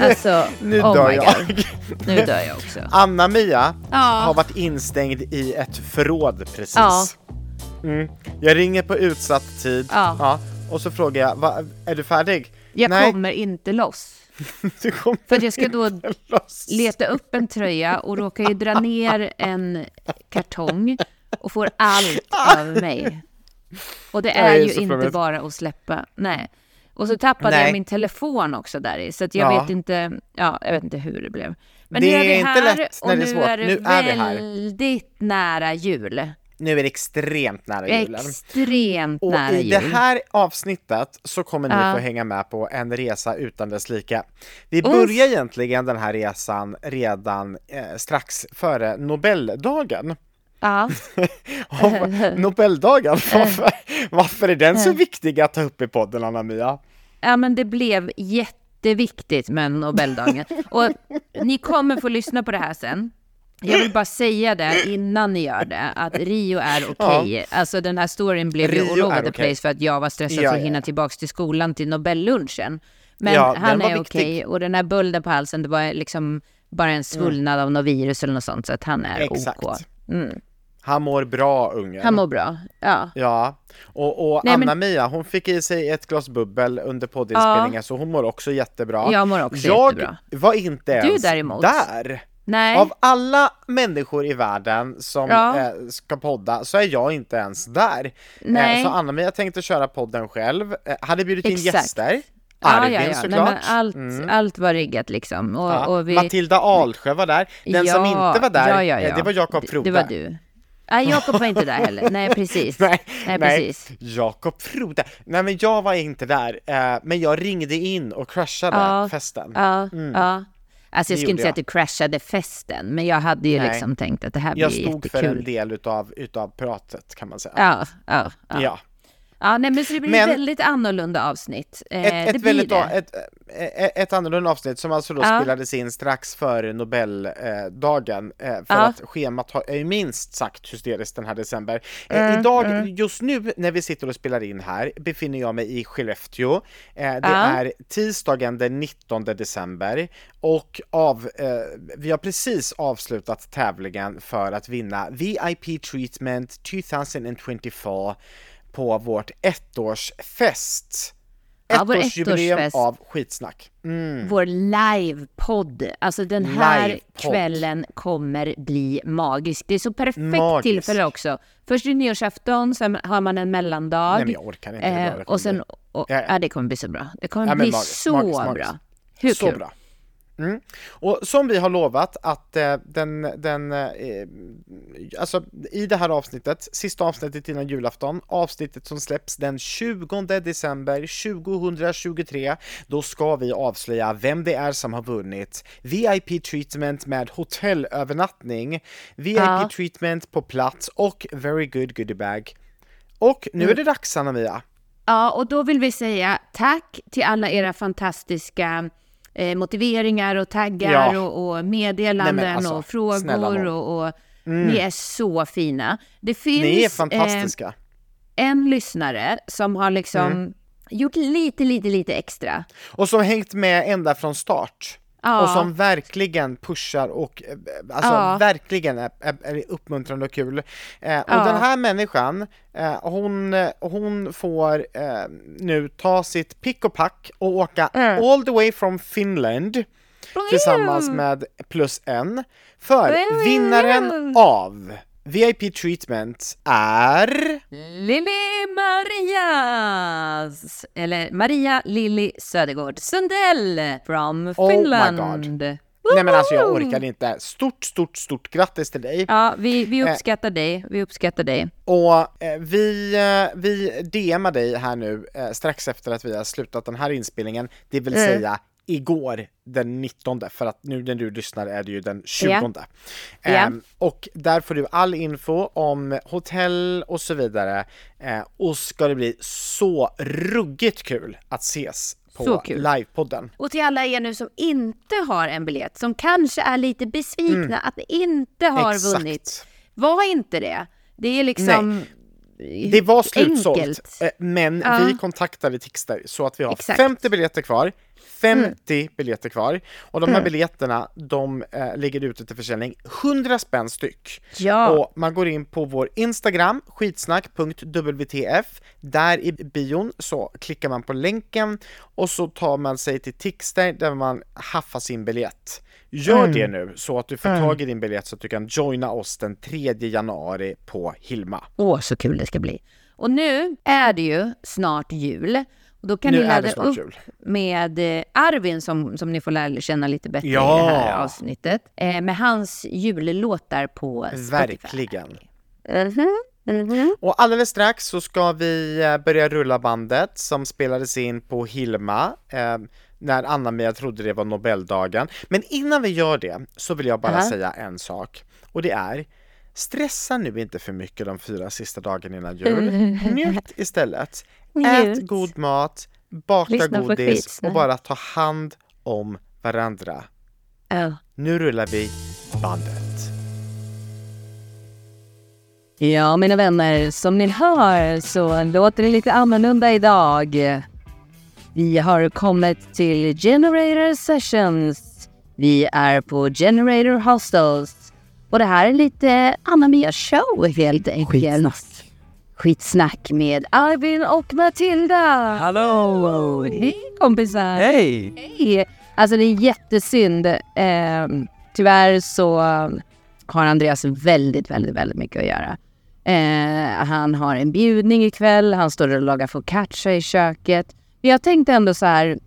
Alltså, Nu oh dör jag. Nu dör jag också. Anna-Mia Ja. har varit instängd i ett förråd precis. Ja. Mm. Jag ringer på utsatt tid Ja. och så frågar jag, Va, är du färdig? Jag Nej, kommer inte loss. För att jag ska då leta upp en tröja och råkar ju dra ner en kartong och får allt över mig. Och det Det är är ju inte bara att släppa. Nej. Och så tappade Nej. jag min telefon också där i, så att jag Ja. vet inte, ja, jag vet inte hur det blev. Men Det nu är vi är inte här lätt och när det är nu svårt. är det Nu är vi här. väldigt nära jul. Nu är det extremt nära julen. Extremt Och nära i jul. det här avsnittet så kommer ni Ja. få hänga med på en resa utan dess like. Vi Uff. börjar egentligen den här resan redan eh, strax före Nobeldagen. Ja. Och Nobeldagen, varför, varför är den så viktig att ta upp i podden Anna-Mia? Ja, men det blev jätteviktigt med Nobeldagen. Och ni kommer få lyssna på det här sen. Jag vill bara säga det innan ni gör det, att Rio är okej. Alltså den här storyn blev ju Rio all over the place för att jag var stressad Ja, för att ja, hinna ja. tillbaka till skolan till Nobellunchen. Men Ja, han är okej och den här bulden på halsen, det var liksom bara en svullnad av något virus eller något sånt, så att han är Exakt. OK. Mm. Han mår bra ungen. Han mår bra, ja. Ja, och, och Nej, men- Anna-Mia hon fick i sig ett glas bubbel under poddinspelningen så hon mår också jättebra. Jag mår också jag jättebra. var inte ens däremot? där. Nej, Av alla människor i världen som Ja. eh, ska podda så är jag inte ens där. Nej. Eh, så Anna-Mia tänkte köra podden själv, eh, hade bjudit in Exakt. gäster. ja, Arvin ja, ja. Nej, såklart. men allt, Mm. allt var riggat liksom. Och, Ja. och vi... Matilda Alsjö var där. Den som inte var där, ja, ja, eh, ja. det var Jakob Frode. Det var du. Nej, Jakob var inte där heller. Nej, precis. Nej, Nej, nej. precis. Jakob Frode. Nej men jag var inte där, eh, men jag ringde in och crashade Ja. festen. Ja, ja. Alltså jag skulle inte säga att du crashade festen, men jag hade ju Nej. liksom tänkt att det här blir Jag stod för en jättekul. del utav, utav pratet kan man säga. Ja, ja, ja. Ja. Ja nej, men så det blir Men- ett väldigt annorlunda avsnitt. Eh, Ett, det ett, blir väldigt, det. ett, ett, ett annorlunda avsnitt som alltså då Ja. spelades in strax före Nobeldagen eh, för Ja. att schemat har, är ju minst sagt hysteriskt den här december. Eh, Mm, idag, just nu när vi sitter och spelar in här, befinner jag mig i Skellefteå. Eh, det Ja. är tisdagen den 19 december och av, eh, vi har precis avslutat tävlingen för att vinna VIP Treatment 2024 på vårt ettårsfest. Ja, Ettårsjubileum ettårsfest. av skitsnack. Mm. Vår livepodd, alltså den här Livepodd. kvällen kommer bli magisk. Det är så perfekt Magisk. tillfälle också. Först är det nyårsafton, sen har man en mellandag. Nej men jag orkar inte. Eh, och sen, och, Ja, ja. ja, det kommer bli så bra. Det kommer Ja, bli magiskt, så magiskt, magiskt. bra. Hur Så kul? bra. Mm. Och som vi har lovat att eh, den, den eh, alltså i det här avsnittet, sista avsnittet innan julafton, avsnittet som släpps den 20 december 2023, då ska vi avslöja vem det är som har vunnit VIP treatment med hotellövernattning, VIP Ja. treatment på plats och very good goodie bag. Och nu Mm. är det dags Anna-Mia. Ja, och då vill vi säga tack till alla era fantastiska eh, motiveringar och taggar Ja. och, och meddelanden Nej, alltså, och frågor och, och ni är så fina. Det finns Ni är eh, fantastiska. en lyssnare som har liksom Mm. gjort lite, lite, lite extra. Och som hängt med ända från start. Ja. Och som verkligen pushar och eh, alltså Ja. verkligen är, är, är uppmuntrande och kul. Eh, och Ja. den här människan, eh, hon, eh, hon får eh, nu ta sitt pick och pack och åka Mm. all the way from Finland tillsammans med plus en. För vinnaren av VIP treatment är... Lili Marias, eller Maria Lilly Södergård Sundell from Oh my Finland. God. Nej men alltså jag orkar inte. Stort, stort, stort grattis till dig! Ja, vi, vi Eh. uppskattar dig, vi uppskattar dig. Och eh, vi, eh, vi DMar dig här nu eh, strax efter att vi har slutat den här inspelningen, det vill Mm. säga igår den 19 för att nu när du lyssnar är det ju den 20. Ja. Ehm, och där får du all info om hotell och så vidare. Eh, och ska det bli så ruggigt kul att ses på livepodden. Och till alla er nu som inte har en biljett, som kanske är lite besvikna att ni inte har Mm. Exakt. vunnit, var inte det. Det är liksom Det var slutsålt, enkelt. eh, men Ja. vi kontaktade Tixter så att vi har Exakt. 50 biljetter kvar. 50 biljetter kvar och de här biljetterna de eh, ligger ute till försäljning 100 spänn styck. Ja. Och man går in på vår Instagram, skitsnack.wtf. Där i bion så klickar man på länken och så tar man sig till Tixter där man haffar sin biljett. Gör det nu så att du får tag i din biljett så att du kan joina oss den 3 januari på Hilma. Åh, så kul det ska bli. Och nu är det ju snart jul. Och då kan Nu ni ladda upp jul. med eh, Arvin som, som ni får lära känna lite bättre Ja. i det här avsnittet. Eh, med hans jullåtar på Spotify. Verkligen. Mhm, mhm. Och alldeles strax så ska vi eh, börja rulla bandet som spelades in på Hilma eh, när Anna-Mia trodde det var Nobeldagen. Men innan vi gör det så vill jag bara Aha. säga en sak och det är Stressa nu inte för mycket de fyra sista dagarna innan jul. Njut istället. Njut. Ät god mat, baka Lyssna godis och bara ta hand om varandra. Ja. Nu rullar vi bandet. Ja, mina vänner, som ni hör så låter det lite annorlunda idag. Vi har kommit till Generator Sessions. Vi är på Generator Hostels. Och det här är lite Anna-Mia show helt enkelt. Skitsnack. Skitsnack med Arvin och Matilda. Hallå! Hej kompisar! Hej! Hej! Alltså det är jättesynd. Eh, tyvärr så har Andreas väldigt, väldigt, väldigt mycket att göra. Eh, han har en bjudning ikväll, han står och lagar focaccia i köket. Jag tänkte ändå så här,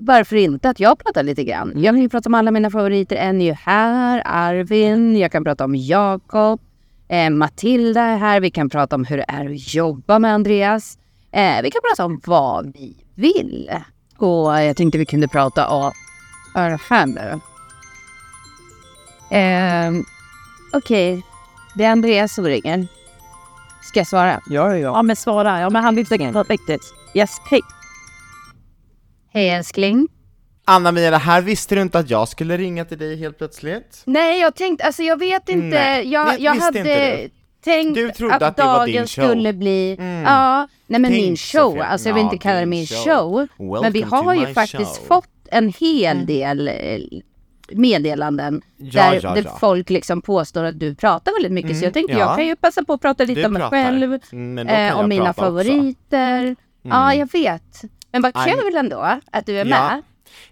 varför inte att jag pratar lite grann? Jag kan ju prata om alla mina favoriter. En är ju här, Arvin, jag kan prata om Jakob, eh, Matilda är här, vi kan prata om hur det är att jobba med Andreas. Eh, vi kan prata om vad vi vill. Och jag tänkte vi kunde prata om... Nu? Eh, Okej, det är Andreas som ringer. Ska jag svara? Ja, ja, ja. Ja men svara, ja men han vill något viktigt. Yes, hej. Hej älskling. Anna-Mia, det här visste du inte att jag skulle ringa till dig helt plötsligt? Nej, jag tänkte, alltså jag vet inte. Nej, jag det jag hade inte tänkt Du trodde att, att dagen skulle bli... Mm. Ja, nej men Tänk min så show. fel. Alltså jag vill inte kalla det min show. show. men vi har ju faktiskt show. fått en hel del eh, meddelanden Ja, där, ja, där ja. folk liksom påstår att du pratar väldigt mycket. så Mm, jag tänkte ja. jag kan ju passa på att prata lite Du om mig pratar. själv. Mm, Eh, om mina prata också. Mm. favoriter. Ja, jag vet. Men vad kul ändå att du är Ja. med.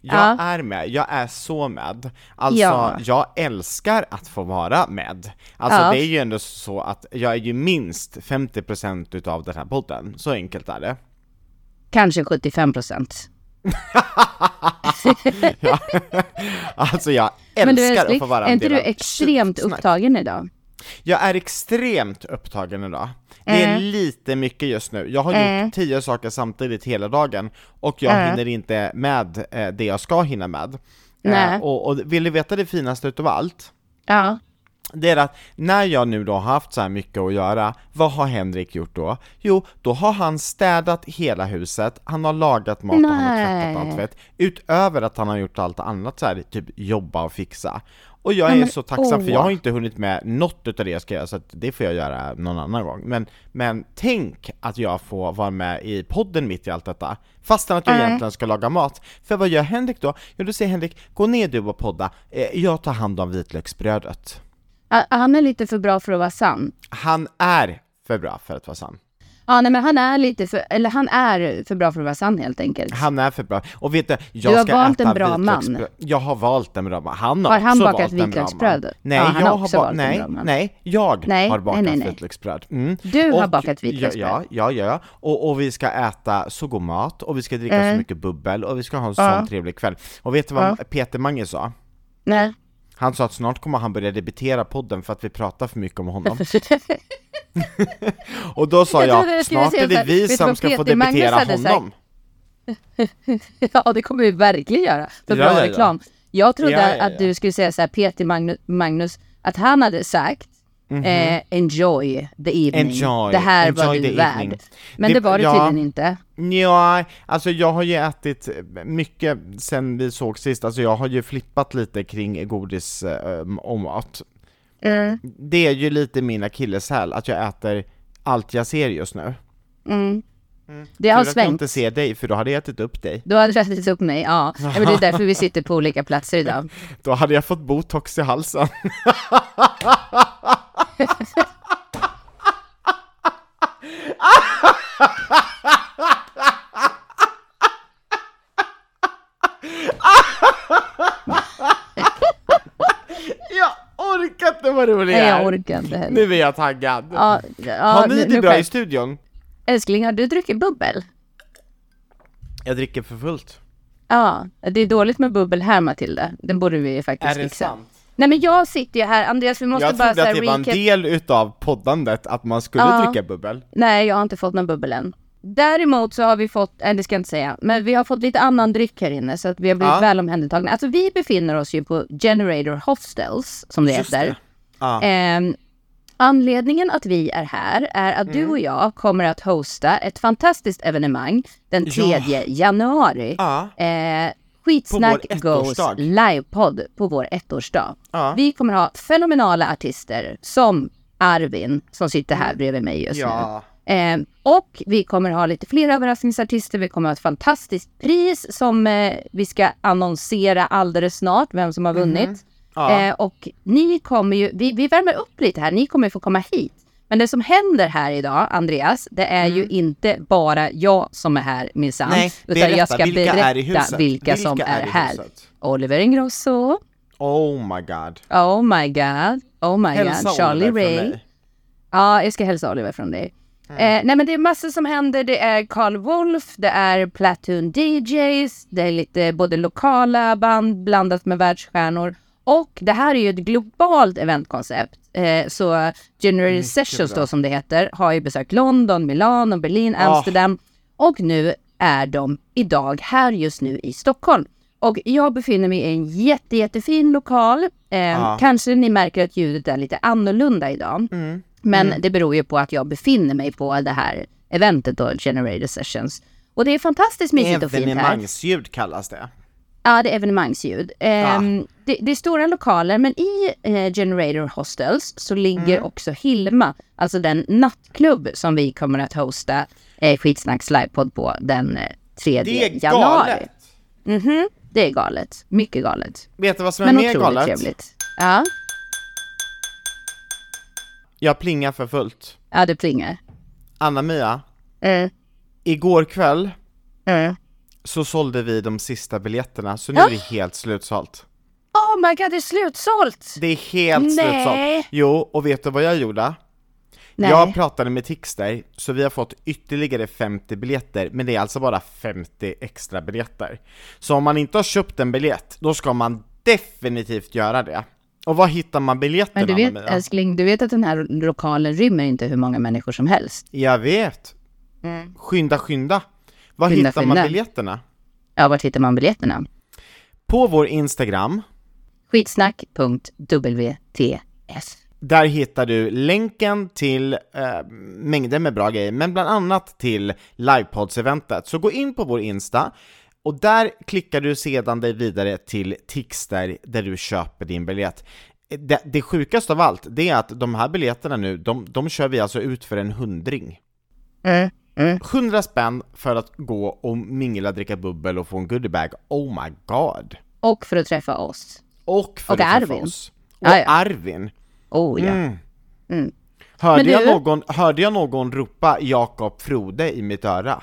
Jag Ja. är med, jag är så med. Alltså, Ja. jag älskar att få vara med. Alltså Ja. det är ju ändå så att jag är ju minst 50% utav den här podden, så enkelt är det. Kanske 75 procent. Alltså jag Men du älskar att älskling, få vara är en inte del du av extremt Skitsnack. upptagen idag? Jag är extremt upptagen idag. Det är Eh. lite mycket just nu. Jag har Eh. gjort tio saker samtidigt hela dagen och jag Eh. hinner inte med det jag ska hinna med. Eh, och, och vill du veta det finaste utav allt? Ja. Det är att när jag nu då har haft så här mycket att göra, vad har Henrik gjort då? Jo, då har han städat hela huset, han har lagat mat och han har tvättat allt tvätt, utöver att han har gjort allt annat så här, typ jobba och fixa. Och jag är men, så tacksam för jag har inte hunnit med något utav det jag ska göra, så det får jag göra någon annan gång. Men, men tänk att jag får vara med i podden mitt i allt detta, fastän att jag Nej. egentligen ska laga mat. För vad gör Henrik då? Jo, då säger Henrik, gå ner du och podda, eh, jag tar hand om vitlöksbrödet. Han är lite för bra för att vara sann. Han är för bra för att vara sann. Ja, nej men han är lite för, eller han är för bra för att vara sann helt enkelt. Han är för bra. Och vet du, jag Du har ska valt en bra man. Jag har valt en bra man. Han har, Har han också bakat valt en bra vitlöksbröd? man. Nej, Ja, jag har ba- nej, nej, jag Nej, har nej, bakat nej, nej. vitlöksbröd. Mm. Du har Och- bakat vitlöksbröd. Ja, ja, ja, ja. Och, och vi ska äta så god mat, och vi ska dricka Mm. så mycket bubbel, och vi ska ha en Ja. sån trevlig kväll. Och vet du vad Peter Mange sa? Nej. Han sa att snart kommer han börja debitera podden för att vi pratar för mycket om honom. Och då sa Jag jag, snart är det vi som ska få debitera honom. ja, det kommer vi verkligen göra. För Ja, bra ja, ja. reklam. Jag trodde Ja, ja, ja. att du skulle säga så här, Peter Magnus, Magnus att han hade sagt eh, enjoy the evening. Enjoy, det här var enjoy du the värd. evening. Men Det- det, var det ja. tydligen inte. Ja, alltså jag har ju ätit mycket sen vi såg sist, alltså jag har ju flippat lite kring godis eh, och mat. Mm. Det är ju lite min akilleshäl, att jag äter allt jag ser just nu. Mm. Det har Tur att jag inte ser dig, för då hade jag ätit upp dig. Du har rättat upp mig, ja. ja men det är därför vi sitter på olika platser idag. Då hade jag fått botox i halsen. jag orkar inte vad rolig Nej, jag orkar inte heller. Nu är jag taggad. Ja, ja, Har ni nu- det nu bra i själv. studion? Älskling, har du druckit bubbel? Jag dricker för fullt. Ja, det är dåligt med bubbel här Matilda. Den borde vi faktiskt Är det fixa. sant? Nej men jag sitter ju här, Andreas vi måste Jag bara trodde så att det var en del utav poddandet, att man skulle Ja. dricka bubbel. Nej, jag har inte fått någon bubbel än. Däremot så har vi fått, nej det ska jag inte säga, men vi har fått lite annan dryck här inne så att vi har blivit Ja. väl omhändertagna. Alltså vi befinner oss ju på Generator Hostels, som det Just heter. det. Ja. Ehm, anledningen att vi är här är att Mm. du och jag kommer att hosta ett fantastiskt evenemang den 3 januari. Ja. Eh, Skitsnack Goes livepodd på vår ettårsdag. Ja. Vi kommer ha fenomenala artister som Arvin som sitter här bredvid mig just Ja. nu. Eh, och vi kommer ha lite fler överraskningsartister. Vi kommer ha ett fantastiskt pris som eh, vi ska annonsera alldeles snart, vem som har vunnit. Mhm. Ja. Eh, och ni kommer ju, vi, vi värmer upp lite här, ni kommer få komma hit. Men det som händer här idag, Andreas, det är ju inte bara jag som är här minsann. Mm. Nej, Utan berätta, jag ska vilka berätta huset? vilka, som Vilka är, är här. Oliver Ingrosso, Oh my god. oh my god, oh my Hälsa god, Charlie Oliver från Ray. mig. Ja, jag ska hälsa Oliver från dig. Mm. Eh, nej men det är massor som händer. Det är Carl Wolf, det är Platoon DJs, det är lite både lokala band blandat med världsstjärnor. Och det här är ju ett globalt eventkoncept. Eh, så General Sessions då som det heter har ju besökt London, Milano, Berlin, Ah. Amsterdam. Och nu är de idag här just nu i Stockholm. Och jag befinner mig i en jätte, jättefin lokal. Eh, Ja. Kanske ni märker att ljudet är lite annorlunda idag. Mm. Men det beror ju på att jag befinner mig på det här eventet då, Generator Sessions. Och det är fantastiskt mysigt och fint här. Evenemangsljud kallas det. Ja, det är evenemangsljud. Ehm, det, det är stora lokaler, men i eh, Generator Hostels så ligger Mm. också Hilma, alltså den nattklubb som vi kommer att hosta eh, Skitsnacks livepodd på den eh, 3 Det är januari. galet! Mhm, det är galet. Mycket galet. Vet du vad som är Men mer otroligt galet? trevligt. Ja, Jag plingar för fullt. ja det plingar. Anna-Mia, Mm. igår kväll Mm. Så sålde vi de sista biljetterna, så nu är det helt slutsålt. Oh my god, det är slutsålt! Det är helt Nej. slutsålt. Jo, och vet du vad jag gjorde? Nej. Jag pratade med Tixter, så vi har fått ytterligare 50 biljetter, men det är alltså bara 50 extra biljetter. Så om man inte har köpt en biljett, då ska man definitivt göra det. Och var hittar man biljetterna, Men du vet Anna-Mia? älskling, du vet att den här lokalen rymmer inte hur många människor som helst. Jag vet. Skynda, skynda. Var. Skynda, hittar man biljetterna? Ja, vart hittar man biljetterna? På vår Instagram, Skitsnack.wtf. där hittar du länken till eh, mängder med bra grejer, men bland annat till livepods-eventet. Så gå in på vår Insta, och där klickar du sedan dig vidare till Tixter, där du köper din biljett. Det, det sjukaste av allt, det är att de här biljetterna nu, de, de kör vi alltså ut för en hundring. Mm. Mm. 100 spänn för att gå och mingla, dricka bubbel och få en goodiebag. Oh my god! Och för att träffa oss. Och för Och att träffa Arvin. oss. Och Ja, ja. Arvin. Oh ja. Mm. Mm. Hörde, Men jag du- någon, hörde jag någon ropa Jakob Frode i mitt öra?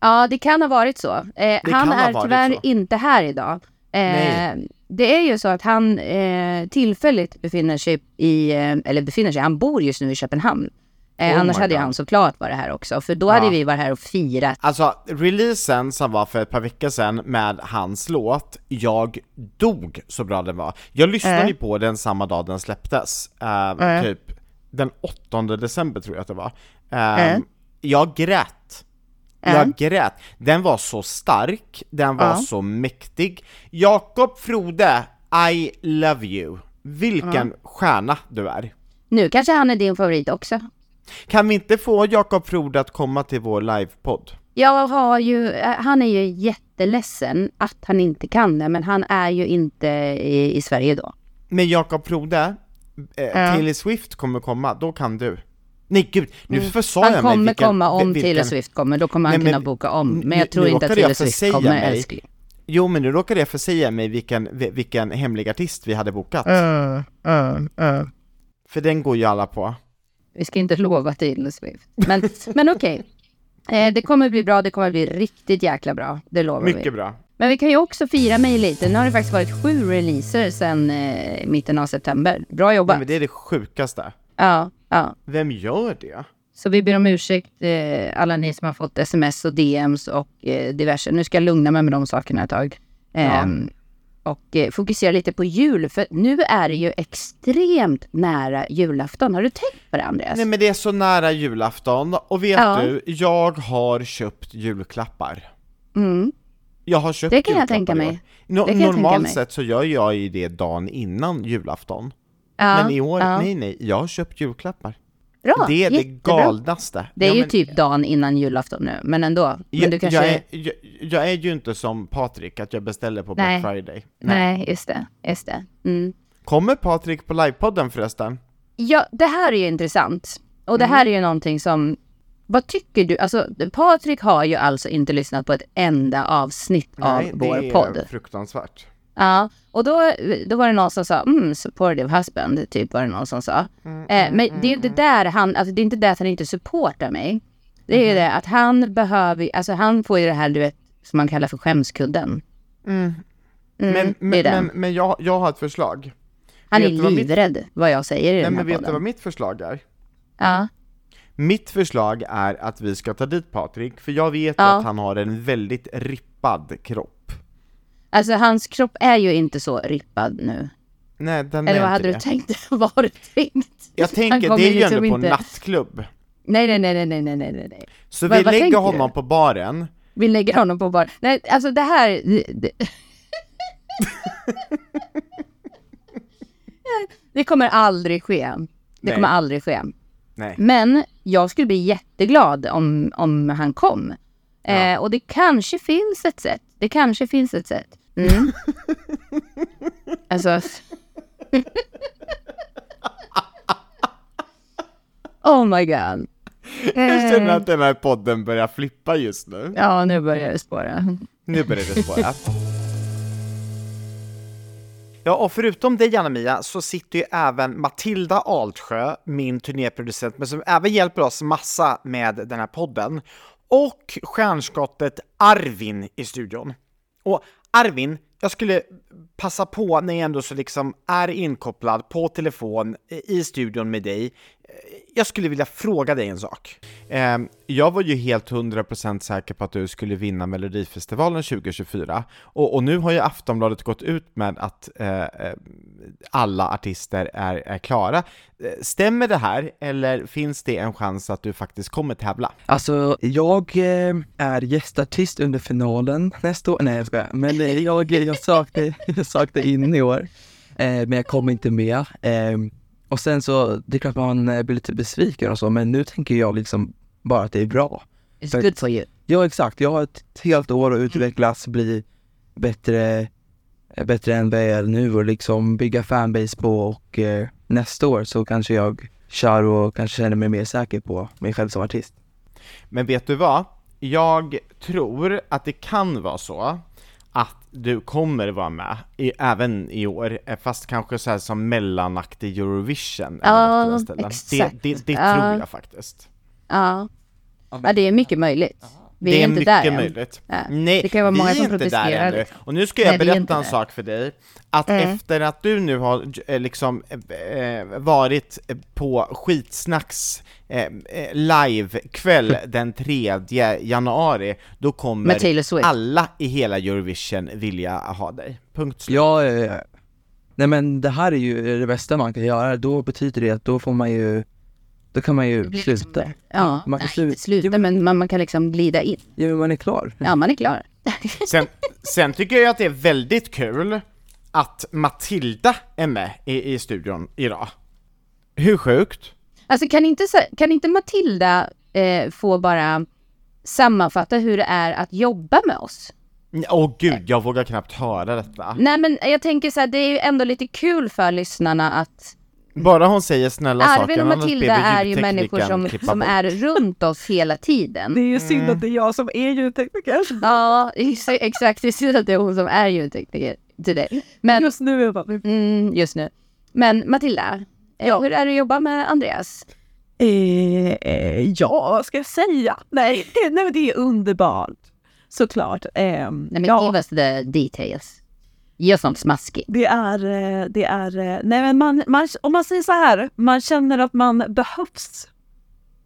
Ja, det kan ha varit så. Eh, han är tyvärr så. inte här idag. Eh, Nej. det är ju så att han eh, tillfälligt befinner sig i, eh, eller befinner sig, han bor just nu i Köpenhamn. Eh, Oh annars hade han såklart varit här också, för då Ja. hade vi varit här och firat. Alltså, releasen som var för ett par veckor sedan med hans låt, Jag dog så bra den var. Jag lyssnade Äh. ju på den samma dag den släpptes, eh, Äh. typ den 8 december tror jag att det var. Eh, Äh. Jag grät. Äh. Jag grät. Den var så stark, den var Ja. så mäktig. Jakob Frode, I love you. Vilken stjärna du är. Nu kanske han är din favorit också. Kan vi inte få Jakob Frode att komma till vår livepodd? Jag har ju, eh, han är ju jätteledsen att han inte kan det, men han är ju inte i, i Sverige då. Med Jakob Frode, eh, Ja. Taylor Swift kommer komma, då kan du. Nej gud, nu försa Han jag mig kommer vilken, komma om vilken, Taylor Swift kommer, då kommer han Nej, men- kunna boka om. Men jag tror inte att Taylor Swift kommer, mig. älskling. Jo men nu råkade jag försäga mig vilken, vilken hemlig artist vi hade bokat. För den går ju alla på. Vi ska inte lova Taylor Swift. Men, men okej. Eh, det kommer bli bra, det kommer bli riktigt jäkla bra. Det lovar vi. Mycket bra. Men vi kan ju också fira mig lite. Nu har det faktiskt varit sju releaser sedan eh, mitten av september. Bra jobbat. Nej, men det är det sjukaste. Ja, ja. Vem gör det? Så vi ber om ursäkt eh, alla ni som har fått sms och DMs och eh, diverse. Nu ska jag lugna mig med de sakerna ett tag. Ehm, Och eh, fokusera lite på jul, för nu är det ju extremt nära julafton. Har du tänkt på det, Andreas? Nej men det är så nära julafton, och vet Ja. du, jag har köpt julklappar. Mm. Jag har köpt Det kan jag tänka mig. No- normalt sett så gör jag ju det dagen innan julafton. Ja, Men i år, ja. nej nej, jag har köpt julklappar. Bra, det är det jättebra. galnaste. Det är Ja, ju men- typ dagen innan julafton nu, men ändå. Men jag, du kanske... jag, är, jag, jag är ju inte som Patrik, att jag beställer på Black Nej. Friday. Nej, just det. Just det. Mm. Kommer Patrik på livepodden förresten? Ja, det här är ju intressant. Och det Mm. här är ju någonting som... Vad tycker du? Alltså, Patrik har ju alltså inte lyssnat på ett enda avsnitt av vår det är podd. fruktansvärt. Ja, och då, då var det någon som sa, mm, supportive husband, typ var det någon som sa. Mm, eh, men det är inte där han, alltså det är inte det att han inte supportar mig. Det är ju det att han behöver, alltså han får ju det här du vet, som man kallar för skämskudden. Mm, Men, men, men, men jag, jag har ett förslag. Han vet är du vad mitt- livrädd vad jag säger i Nej den här men vet du podden. vad mitt förslag är? Ja. Mitt förslag är att vi ska ta dit Patrik, för jag vet Ja. att han har en väldigt rippad kropp. Alltså hans kropp är ju inte så rippad nu. Nej, den Eller vad hade det. du tänkt? vad har du tänkt? Jag tänker, det är ju liksom ändå på inte- nattklubb. Nej, nej, nej, nej, nej, nej, nej. Så Vad- vi vad lägger honom du? på baren, Vi lägger honom på bar. Nej, alltså det här... Det, det... kommer aldrig ske. Det Nej. kommer aldrig ske. nej. Men jag skulle bli jätteglad om, om han kom. Eh, och det kanske finns ett sätt. Det kanske finns ett sätt. Mm. alltså... oh my god. Jag känner Eh, att den här podden börjar flippa just nu. ja, nu börjar det spåra. Nu börjar det spåra. Ja, och förutom dig Anna-Mia så sitter ju även Matilda Altsjö, min turnéproducent, men som även hjälper oss massa med den här podden. Och stjärnskottet Arvin i studion. Och Arvin, jag skulle passa på när jag ändå så liksom är inkopplad på telefon i studion med dig. Jag skulle vilja fråga dig en sak. Eh, Jag var ju helt 100% säker på att du skulle vinna Melodifestivalen 2024, och, och nu har ju Aftonbladet gått ut med att eh, eh, alla artister är, är klara. Eh, Stämmer det här, eller finns det en chans att du faktiskt kommer tävla? Alltså, jag eh, är gästartist under finalen nästa år. Nej, jag skojar. Men jag, jag, sökte, jag sökte in i år, eh, men jag kom inte med. Och sen så, det är klart man eh, blir lite besviken och så, men nu tänker jag liksom bara att det är bra. It's good for you. Ja, exakt. Jag har ett helt år att utvecklas, bli bättre, eh, bättre än vad jag är nu och liksom bygga fanbase på och eh, nästa år så kanske jag kör och kanske känner mig mer säker på mig själv som artist. Men vet du vad? Jag tror att det kan vara så att du kommer vara med i, även i år, eh, fast kanske så här som mellanaktig Eurovision. eller Ja, exakt. Det, det, det Ja. tror jag faktiskt. Ja. ja, det är mycket möjligt. Vi det är, är inte mycket där än. möjligt. Ja. Nej, Det kan vara vi många är som inte där ännu. Och nu ska jag Nej, berätta en där. sak för dig, att Mm. efter att du nu har eh, liksom eh, varit på Skitsnacks eh, eh, livekväll den 3 januari, då kommer alla i hela Eurovision vilja ha dig. Punkt slut. Ja, eh, nej men det här är ju det bästa man kan göra. Då betyder det att då får man ju, då kan man ju sluta. Ja, Man kan nej, sluta. sluta, men man, man kan liksom glida in. Ja, men man är klar. Ja, man är klar. Sen, sen tycker jag att det är väldigt kul att Matilda är med i, i studion idag. Hur sjukt? Alltså kan inte, kan inte Matilda eh, få bara sammanfatta hur det är att jobba med oss? Åh gud, jag vågar knappt höra detta. Nej men jag tänker så här, det är ju ändå lite kul för lyssnarna att Bara hon säger snälla saker. Arvid och Matilda är ju människor som, som är runt oss hela tiden. Det är ju synd att det är jag som är ljudtekniker. Ja, ex- exakt. Det är synd att det är hon som är ljudtekniker till dig. Men Just nu är jag bara... mm, just nu. Men Matilda, ja. hur är det att jobba med Andreas? Eh, eh, ja, vad ska jag säga? Nej, nej det är underbart. Såklart. Eh, Nej, men ja, give us the details. Ge oss något smaskigt. det är, eh, det är, eh, nej men man, man, om man säger så här, man känner att man behövs.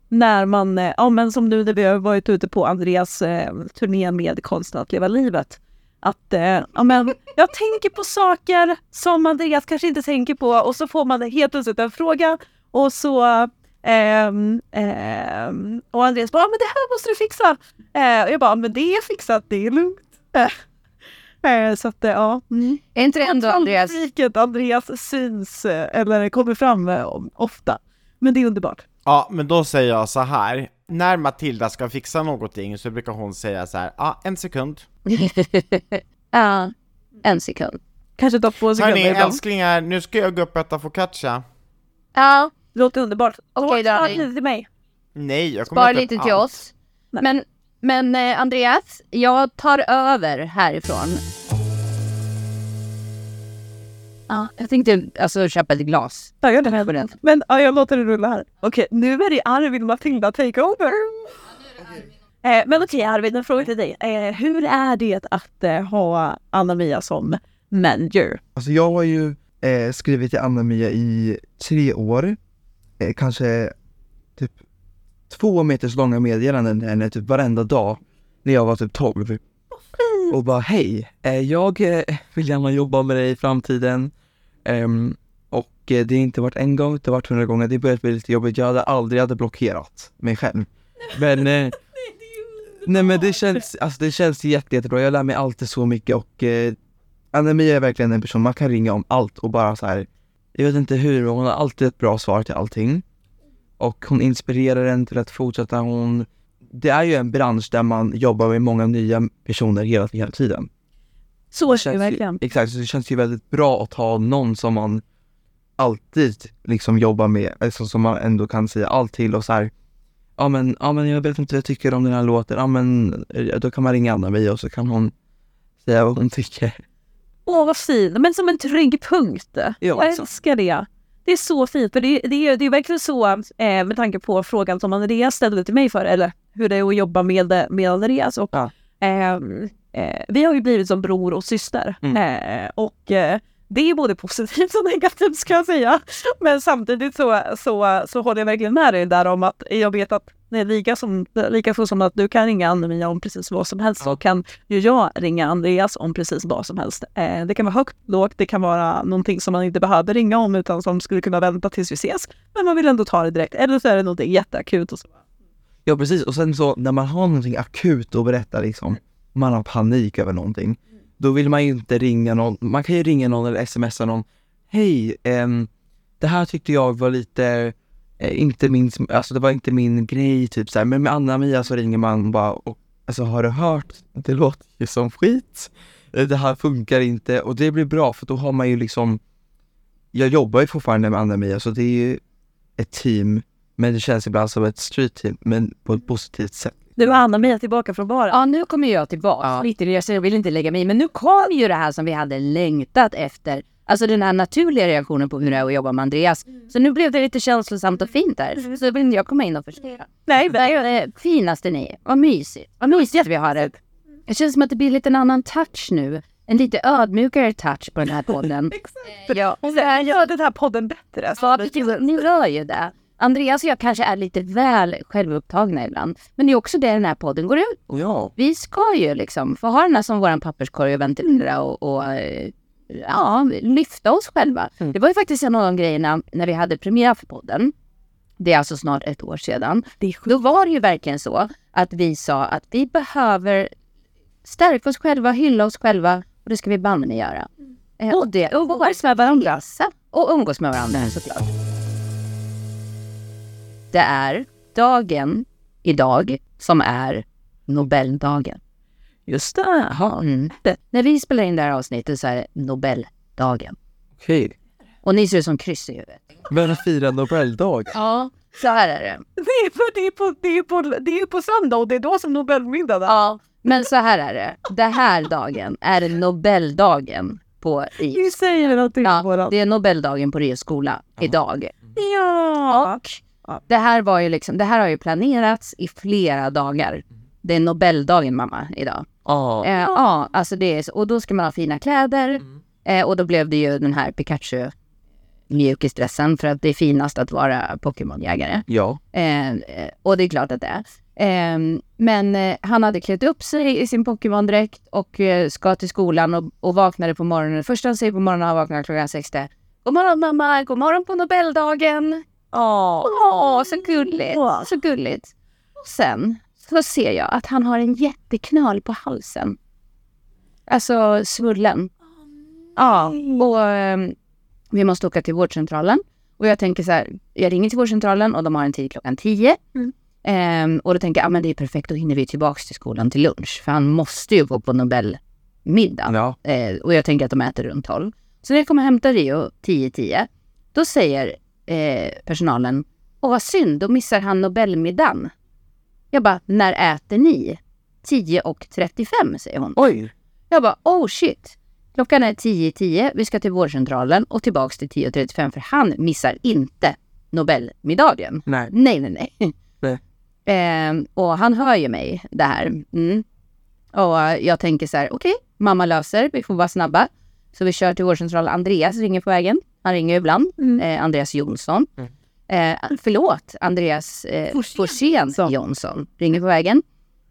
När man, eh, ja men som nu när vi har varit ute på Andreas eh, turné med Konsten att leva livet. Att, eh, ja men, jag tänker på saker som Andreas kanske inte tänker på och så får man helt plötsligt en fråga och så Ehm, ehm och Andreas bara, men det här måste du fixa. Och jag bara, men det är fixat, det är lugnt. Så att eh, ja. Mm. Är inte det ändå Andreas? Vilket Andreas syns eh, eller kommer fram eh, ofta. Men det är underbart. Ja, men då säger jag så här. När Matilda ska fixa någonting så brukar hon säga så här, ja, ah, en sekund. ja, en sekund. Kanske ta två sekunder Hörni, älsklingar, nu ska jag gå upp och äta focaccia. Ja, Det låter underbart. Okej, Spara Dani. lite till mig. Nej, jag kommer spara lite till allt. oss. Men, men eh, Andreas, jag tar över härifrån. Ja, jag tänkte alltså köpa ett glas. Ja, gör det. den. Men ja, jag låter det rulla här. Okej, nu är det Arvid och Matilda takeover. Eh, men okej Arvid, en fråga till dig. Eh, hur är det att eh, ha Anna-Mia som manager? Alltså jag har ju eh, skrivit till Anna-Mia i tre år, eh, kanske två meters långa meddelanden till henne typ varenda dag när jag var typ 12. Och bara hej, eh, jag eh, vill gärna jobba med dig i framtiden. Ehm, och eh, det har inte varit en gång, det har varit hundra gånger, det börjat bli lite jobbigt. Jag hade aldrig hade blockerat mig själv. Men eh, Nej men det känns, alltså det känns jätte, jättebra, jag lär mig alltid så mycket och eh, Anna-Mia är verkligen en person man kan ringa om allt och bara så här. Jag vet inte hur, men hon har alltid ett bra svar till allting. Och hon inspirerar en till att fortsätta, hon Det är ju en bransch där man jobbar med många nya personer hela, hela tiden. Så är det verkligen. Exakt, så det känns ju väldigt bra att ha någon som man alltid liksom jobbar med, alltså som man ändå kan säga allt till och så här. Ja men, ja men jag vet inte vad jag tycker om den här låten, ja men eh, då kan man ringa Anna-Mia och så kan hon säga vad hon tycker. Åh vad fint, men som en trygg punkt. Ja, jag älskar det. Det är så fint, för det, det, är, det är verkligen så eh, med tanke på frågan som Andreas ställde till mig för, eller hur det är att jobba med, med Andreas. Och, Ja. ehm, eh, vi har ju blivit som bror och syster. Mm. Eh, och eh, det är både positivt och negativt ska jag säga. Men samtidigt så, så, så håller jag verkligen med dig där om att jag vet att det är lika, som, lika så som att du kan ringa Anna-Mia om precis vad som helst så kan ju jag ringa Andreas om precis vad som helst. Eh, det kan vara högt, lågt, det kan vara någonting som man inte behöver ringa om utan som skulle kunna vänta tills vi ses. Men man vill ändå ta det direkt. Eller så är det någonting jätteakut och så. Ja precis, och sen så när man har någonting akut att berätta liksom, man har panik över någonting, då vill man ju inte ringa någon, man kan ju ringa någon eller smsa någon, hej, eh, det här tyckte jag var lite, inte min, alltså det var inte min grej typ så här. men med Anna-Mia så ringer man bara och, alltså har du hört, det låter ju som skit, Eh, det här funkar inte och det blir bra för då har man ju liksom, jag jobbar ju fortfarande med Anna-Mia så det är ju ett team, men det känns ibland som ett street team, men på ett positivt sätt. Nu är Anna-Mia tillbaka från baren. Ja, nu kommer jag tillbaka. Ja. Lite, jag vill inte lägga mig i, men nu kom ju det här som vi hade längtat efter. Alltså den här naturliga reaktionen på hur det är att jobba med Andreas. Så nu blev det lite känslosamt och fint där. Så vill inte jag komma in och förstöra. Nej, Det är det finaste ni är. Vad mysigt. Vad mysigt att vi har det. Det känns som att det blir lite en annan touch nu. En lite ödmjukare touch på den här podden. ja, det här gör den här podden bättre. Ja. Ni hör ju det. Andreas och jag kanske är lite väl självupptagna ibland. Men det är också det den här podden går ut Ja. Vi ska ju liksom få ha den här som våran papperskorg och ventilera och, och eh, ja, lyfta oss själva. Mm. Det var ju faktiskt en av de grejerna när vi hade premiär för podden. Det är alltså snart ett år sedan. Då var det ju verkligen så att vi sa att vi behöver stärka oss själva, hylla oss själva och det ska vi banne mig göra. Eh, och det och umgås med varandra. Och umgås med varandra såklart. Det är dagen idag som är Nobeldagen. Just det. Jaha. Mm. Det, när vi spelar in det här avsnittet så är det Nobeldagen. Okej. Och ni ser ut som kryss i huvudet. Men fira Nobeldag. Ja, så här är det. Det är, för det, är på, det, är på, det är på söndag och det är då som Nobelmiddagen är. Ja, men så här är det. Den här dagen är Nobeldagen på Rio. Vi säger någonting Ja, på den. det är Nobeldagen på Rio skola idag. Ja. Och det här var ju liksom, det här har ju planerats i flera dagar. Det är Nobeldagen mamma idag. Ja. Eh, ja, alltså det är så, och då ska man ha fina kläder. Eh, och då blev det ju den här Pikachu mjukisdressen för att det är finast att vara Pokémonjägare. Ja. Eh, eh, och det är klart att det är. Eh, men han hade klätt upp sig i sin Pokémon-dräkt och eh, ska till skolan och, och vaknade på morgonen. Första han säger på morgonen han vaknar klockan sex det God morgon mamma, god morgon på Nobeldagen. Åh, så gulligt, så gulligt. Och sen så ser jag att han har en jätteknöl på halsen. Alltså svullen. Ja, och ehm, vi måste åka till vårdcentralen. Och jag tänker så här, jag ringer till vårdcentralen och de har en tid klockan 10. Mm. Ehm, och då tänker jag, ja men det är perfekt, då hinner vi tillbaka till skolan till lunch. För han måste ju gå på Nobelmiddag. Ja. Eh, och jag tänker att de äter runt 12. Så när jag kommer och hämtar Rio 10-10, då säger eh, personalen, åh vad synd, då missar han Nobelmiddagen. Jag bara, när äter ni? 10 och 35 säger hon. Oj. Jag bara, oh shit. Klockan är 10.10, vi ska till vårdcentralen och tillbaks till 10.35 för han missar inte Nobelmiddagen. Nej. Nej, nej, nej. Nej. Ehm, och han hör ju mig det här. Mm. Och jag tänker så här, okej, mamma löser, vi får vara snabba. Så vi kör till vårdcentralen. Andreas ringer på vägen. Han ringer ibland. Mm. Eh, Andreas Jonsson. Mm. Eh, förlåt, Andreas eh, Forsén. Jonsson ringer på vägen.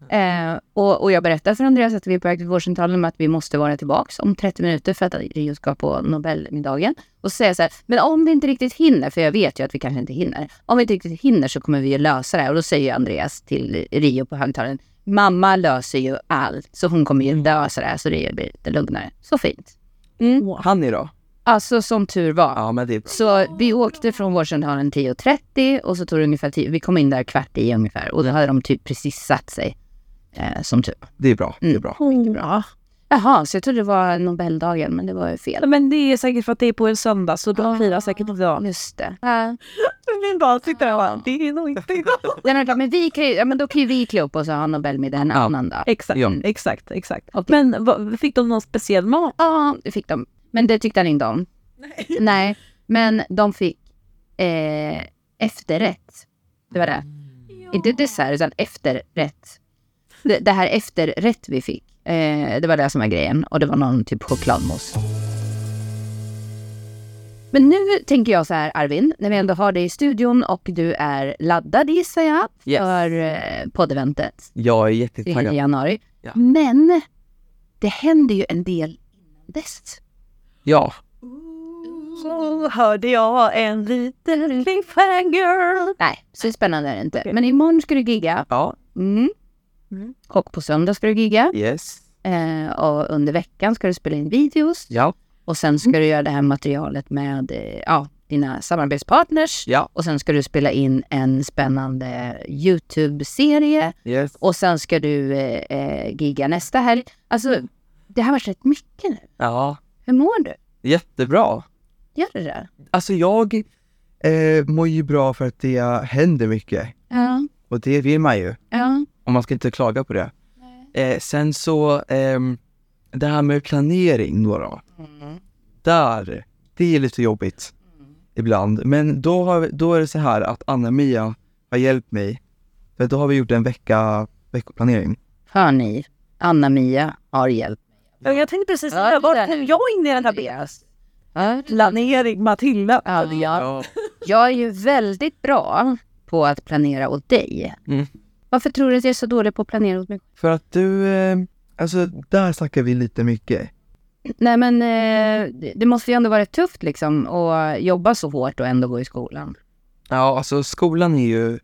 Eh, och, och jag berättar för Andreas att vi är på väg till vårdcentralen med att vi måste vara tillbaks om 30 minuter för att Rio ska på Nobelmiddagen. Och så säger jag så här, men om vi inte riktigt hinner, för jag vet ju att vi kanske inte hinner. Om vi inte riktigt hinner så kommer vi ju lösa det här. Och då säger Andreas till Rio på högtalaren, mamma löser ju allt. Så hon kommer ju lösa det här så Rio blir lite lugnare. Så fint. Han är då? Alltså som tur var. Ja, men det är bra. Så vi åkte från vårdcentralen 10.30 och så tog det ungefär 10, vi kom in där kvart i ungefär och då hade de typ precis satt sig. Eh, som tur. Det är bra. Det är Mm. bra. Ja. Jaha, så jag trodde det var Nobeldagen men det var ju fel. Men det är säkert för att det är på en söndag så de firar säkert idag. Just det. Ja. Min barn sitter där och bara, det är nog inte idag. Men klart, men, vi kan ju, ja, men då kan ju vi klä upp oss och ha Nobelmiddag en Ja. annan dag. Exakt, Ja. exakt, exakt. Okej. Men vad, fick de någon speciell mat? Ja, det fick de. Men det tyckte han inte om. Nej. men de fick eh, efterrätt. Det var det. Inte dessert utan efterrätt. Det, det här efterrätt vi fick, eh, det var det som var grejen. Och det var någon typ chokladmousse. Men nu tänker jag så här Arvin, när vi ändå har dig i studion och du är laddad gissar jag Yes. för eh, poddeventet Jag är i jättetaggad. januari. Ja. Men det händer ju en del innan dess. Ja. Så hörde jag en liten cliffhanger. Nej, så spännande är det inte. Okej. Men imorgon ska du gigga. Ja. Mm. Mm. Och på söndag ska du gigga. Yes. Eh, och under veckan ska du spela in videos. Ja. Och sen ska du göra det här materialet med eh, ja, dina samarbetspartners. Ja. Och sen ska du spela in en spännande YouTube-serie. Yes. Och sen ska du eh, eh, gigga nästa helg. Alltså, det har varit rätt mycket nu. Ja. Hur mår du? Jättebra. Gör du det? Alltså jag eh, mår ju bra för att det händer mycket. Ja. Och det vill man ju. Ja. Och man ska inte klaga på det. Eh, sen så, ehm, det här med planering då, då. Där, det är lite jobbigt ibland. Men då, har, då är det så här att Anna-Mia har hjälpt mig. För då har vi gjort en vecka, veckoplanering. Hör ni? Anna-Mia har hjälp. Ja, Jag tänkte precis Ja, säga, vart det- kom jag in i den här bilden? Ja, Planering, Matilda. Ja, jag, jag är ju väldigt bra på att planera åt dig. Mm. Varför tror du att jag är så dålig på att planera åt mig? För att du, eh, alltså där snackar vi lite mycket. Nej men eh, det- måste ju ändå vara tufft liksom att jobba så hårt och ändå gå i skolan. Ja, alltså skolan är ju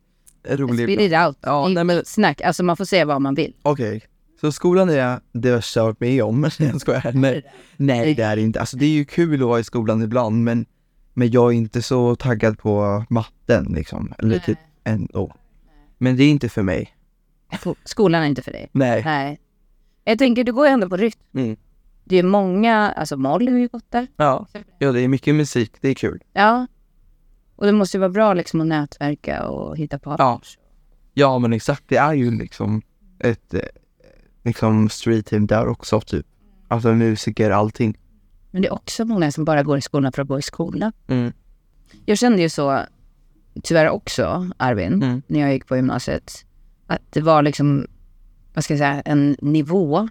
rolig. Spit it out. Ja, nej, men- Snack, alltså man får säga vad man vill. Okej, så skolan är det värsta jag varit med om. jag skojar. Nej, nej, det är det inte. Alltså det är ju kul att vara i skolan ibland, men, men jag är inte så taggad på matten liksom. Eller typ ändå. Men det är inte för mig. Skolan är inte för dig. Nej. Nej. Jag tänker, du går ju ändå på rytm. Mm. det är många, alltså Molly har ju gått där. Ja. ja, det är mycket musik, det är kul. Ja. Och det måste ju vara bra liksom att nätverka och hitta på. Ja. Ja, men exakt, det är ju liksom ett eh, liksom street team där också typ. Alltså musiker, allting. Men det är också många som bara går i skolan för att gå i skolan. Mm. Jag kände ju så, tyvärr också, Arvin, Mm. när jag gick på gymnasiet, att det var liksom, vad ska jag säga, en nivå.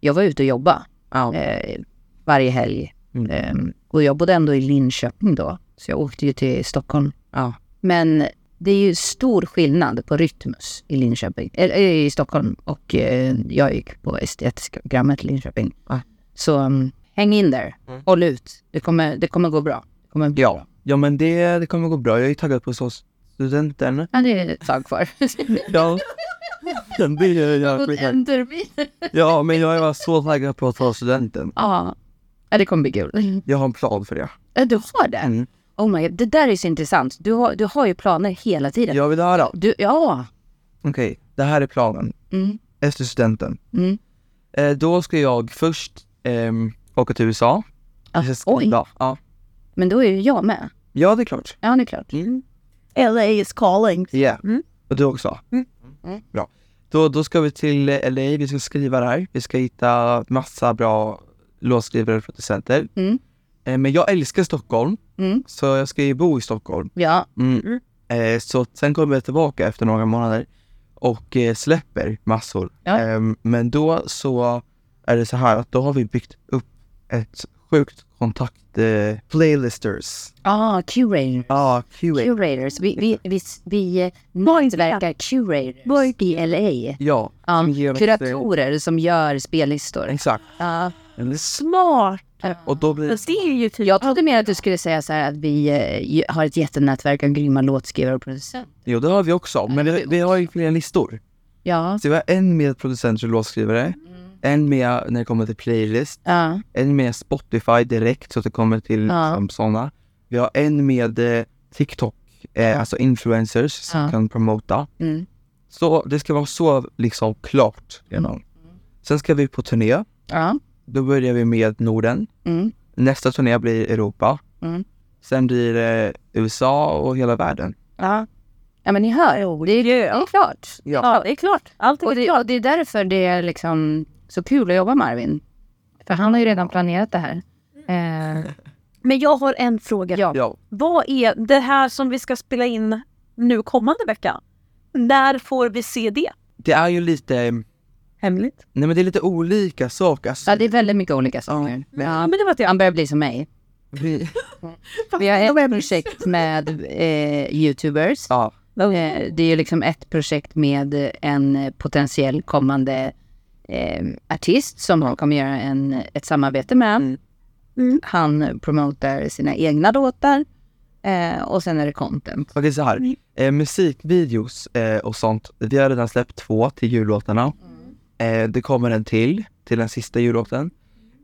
Jag var ute och jobbade Ja. eh, varje helg. Mm. Eh, och jag bodde ändå i Linköping då, så jag åkte ju till Stockholm. Ja. Men det är ju stor skillnad på Rytmus i Linköping, eller i Stockholm och eh, jag gick på estetiska programmet i Linköping. Ja. Så um, häng in där, Mm. håll ut. Det kommer, det kommer gå bra. Kommer Ja. bra. ja, men det, det kommer gå bra. Jag är taggad på så studenten. Ja, det är ett tag kvar. Ja. det är jag. En termin. Ja, men jag är så taggad på att ta studenten. Ja, Ja, det kommer bli kul. Jag har en plan för det. Ja, Du har det? Mm. Oh my God, det där är så intressant. Du har, du har ju planer hela tiden. Jag vill höra. Du, ja. Okej, det här är planen. Mm. Efter studenten. Mm. Eh, då ska jag först ehm, åka till USA. Ah, oj. Ja. men då är ju jag med. ja, det är klart. Ja, det är klart. LA is calling. Ja. Mm. Och du också? Mm. Mm. Bra. Då, då ska vi till eh, LA, vi ska skriva där. Vi ska hitta massa bra låtskrivare och producenter. Mm. Eh, men jag älskar Stockholm, Mm. så jag ska ju bo i Stockholm. Ja, Mm. Eh, så sen kommer jag tillbaka efter några månader och eh, släpper massor. Ja. Ehm, men då så är det så här att då har vi byggt upp ett sjukt kontakt eh, playlisters. ah, curators. Ja, QA. Curators. Vi, vi, vi, vi nätverkar curators i LA. Ja, eh, kuratorer som gör spellistor. exakt. Ja. Smart! Och då blir det är ju typ... Jag trodde mer att du skulle säga så här att vi eh, har ett jättenätverk av grymma låtskrivare och producenter. Jo, det har vi också. Men vi, vi har ju fler listor. Ja. Så vi har en med producenter och låtskrivare, en med när det kommer till playlist, Ja. en med Spotify direkt så att det kommer till Ja. liksom, sådana. Vi har en med eh, TikTok, eh, alltså influencers som Ja. kan promota. Mm. Så det ska vara så liksom klart redan. Sen ska vi på turné. Ja. Då börjar vi med Norden. Mm. Nästa turné blir Europa. Mm. Sen blir det USA och hela världen. Ja. Ja men ni hör, det är, det är klart. Ja, det är klart. Och är det, klart. och det är därför det är liksom så kul att jobba med Arvin. För han har ju redan planerat det här. Eh, Men jag har en fråga. ja. Ja. Vad är det här som vi ska spela in nu kommande vecka? När får vi se det? Det är ju lite, Hemligt? nej men det är lite olika saker. Alltså, ja, det är väldigt mycket olika saker. Ja, Ja. men det var det. Han börjar bli som mig. vi, Vi har ett projekt med eh, Youtubers. ja, Eh, det är ju liksom ett projekt med en potentiell kommande eh, artist som han kommer göra en, ett samarbete med. Mm. Mm. Han promotar sina egna låtar eh, och sen är det content. okej så här. Eh, musikvideos eh, och sånt, vi har redan släppt två till jullåtarna. Eh, det kommer en till, till den sista jullåten.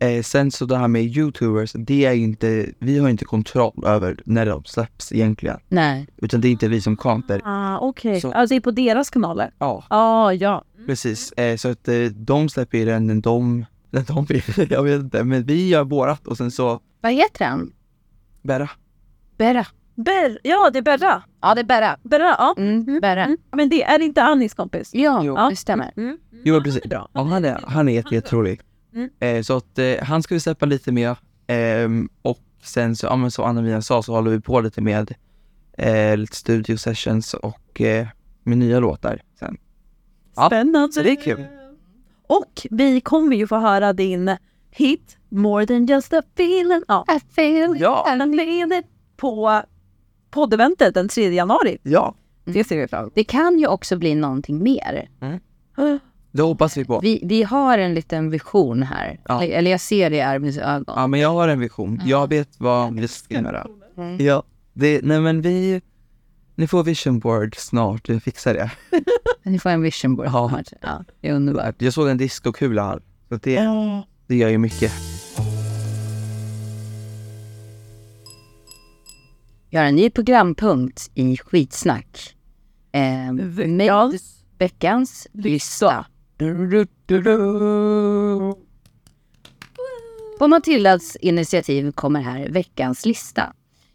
Eh, sen så det här med youtubers, det är inte, vi har inte kontroll över när de släpps egentligen. Nej. Utan det är inte vi som kanter. Ah, Okej, Så- alltså det är på deras kanaler? Ja, Ah, ja. precis. Eh, så att eh, de släpper ju den när de, när de vill, jag vet inte. Men vi gör vårat och sen så, Vad heter han? Berra. Berra. Ber, ja, det är Berra. Ja, det är Berra. Berra, ja. Mm, Berra. Mm. Men det är inte Annis kompis? Ja, Jo. det stämmer. Mm. Jo precis. Bra. Ja, han är, han är jätte- jätterolig. Mm. Eh, så att eh, han ska vi släppa lite mer. Ehm, och sen så, ja men som Anna-Mia sa så håller vi på lite med eh, lite studio sessions och eh, med nya låtar sen. Ja, Spännande. Så det är kul. Och vi kommer ju få höra din hit More than just a feeling. Ja. I feel Ja. Feeling på poddeventet den 3 januari. Ja, Det ser vi fram emot. Det kan ju också bli någonting mer. det hoppas vi på. Vi, vi har en liten vision här. Ja. Eller jag ser det i Arvins ögon. Ja men jag har en vision. Jag vet vad vi ska göra. Ja, det, nej men vi, ni får vision board snart, vi fixar det. Ni får en vision board. Ja. snart. Ja, det är underbart. Jag såg en discokula här, så det, det gör ju mycket. Har en ny programpunkt i Skitsnack. Eh, med veckans lista. På Matildas initiativ kommer här veckans lista.